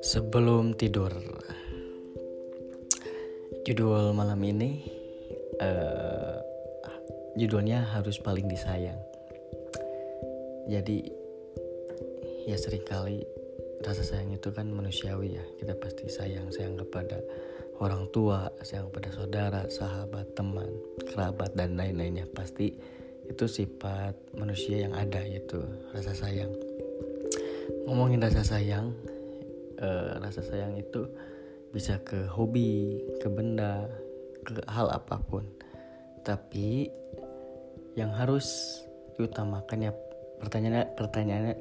Sebelum tidur, judul malam ini uh, judulnya harus paling disayang. Jadi ya sering kali rasa sayang itu kan manusiawi ya. Kita pasti sayang sayang kepada orang tua, sayang kepada saudara, sahabat, teman, kerabat dan lain-lainnya. Pasti itu sifat manusia yang ada yaitu rasa sayang. Ngomongin rasa sayang, uh, rasa sayang itu bisa ke hobi, ke benda, ke hal apa pun. Tapi yang harus diutamakan ya pertanyaannya pertanyaannya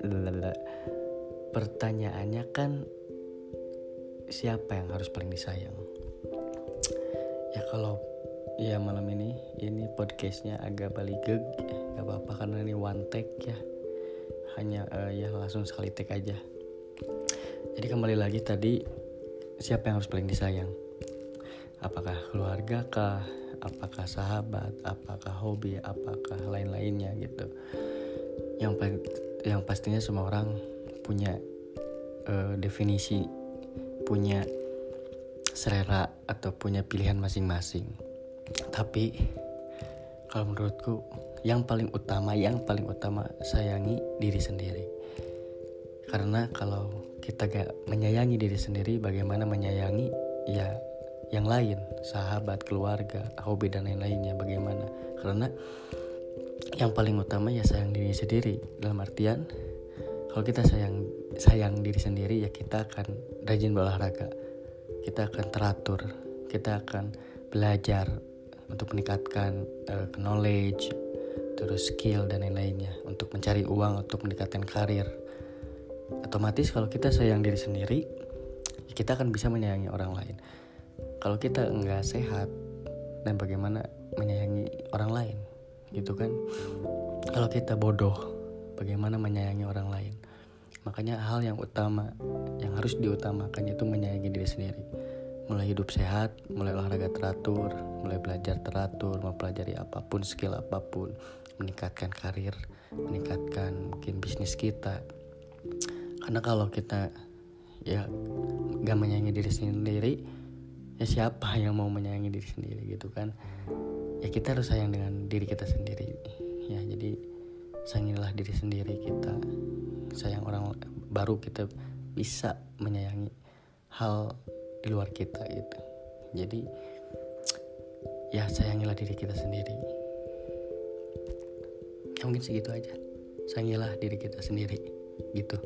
pertanyaannya kan siapa yang harus paling disayang ya kalau ya malam ini ini podcastnya agak baligeg gak apa-apa karena ini one take ya hanya uh, ya langsung sekali take aja jadi kembali lagi tadi siapa yang harus paling disayang? Apakah keluarga kah? Apakah sahabat? Apakah hobi? Apakah lain-lainnya gitu? Yang yang pastinya semua orang punya uh, definisi, punya selera atau punya pilihan masing-masing. Tapi kalau menurutku yang paling utama, yang paling utama sayangi diri sendiri. Karena kalau kita gak menyayangi diri sendiri bagaimana menyayangi? Ya yang lain sahabat keluarga hobi dan lain-lainnya bagaimana? Karena yang paling utama ya sayang diri sendiri. Dalam artian kalau kita sayang sayang diri sendiri ya kita akan rajin berolahraga. Kita akan teratur. Kita akan belajar untuk meningkatkan uh, knowledge terus skill dan lain-lainnya untuk mencari uang untuk meningkatkan karir. Otomatis kalau kita sayang diri sendiri kita akan bisa menyayangi orang lain. Kalau kita nggak sehat dan bagaimana menyayangi orang lain? Gitu kan? Kalau kita bodoh bagaimana menyayangi orang lain? Makanya hal yang utama yang harus diutamakan itu menyayangi diri sendiri mulai hidup sehat, mulai olahraga teratur, mulai belajar teratur, mempelajari apa pun, skill apa pun, meningkatkan karir, meningkatkan mungkin bisnis kita, karena kalau kita ya gak menyayangi diri sendiri ya siapa yang mau menyayangi diri sendiri gitu kan? Ya kita harus sayang dengan diri kita sendiri. Ya jadi sayangilah diri sendiri kita sayang orang baru kita bisa menyayangi hal di luar kita gitu. Jadi ya sayangilah diri kita sendiri. Ya, mungkin segitu aja. Sayangilah diri kita sendiri gitu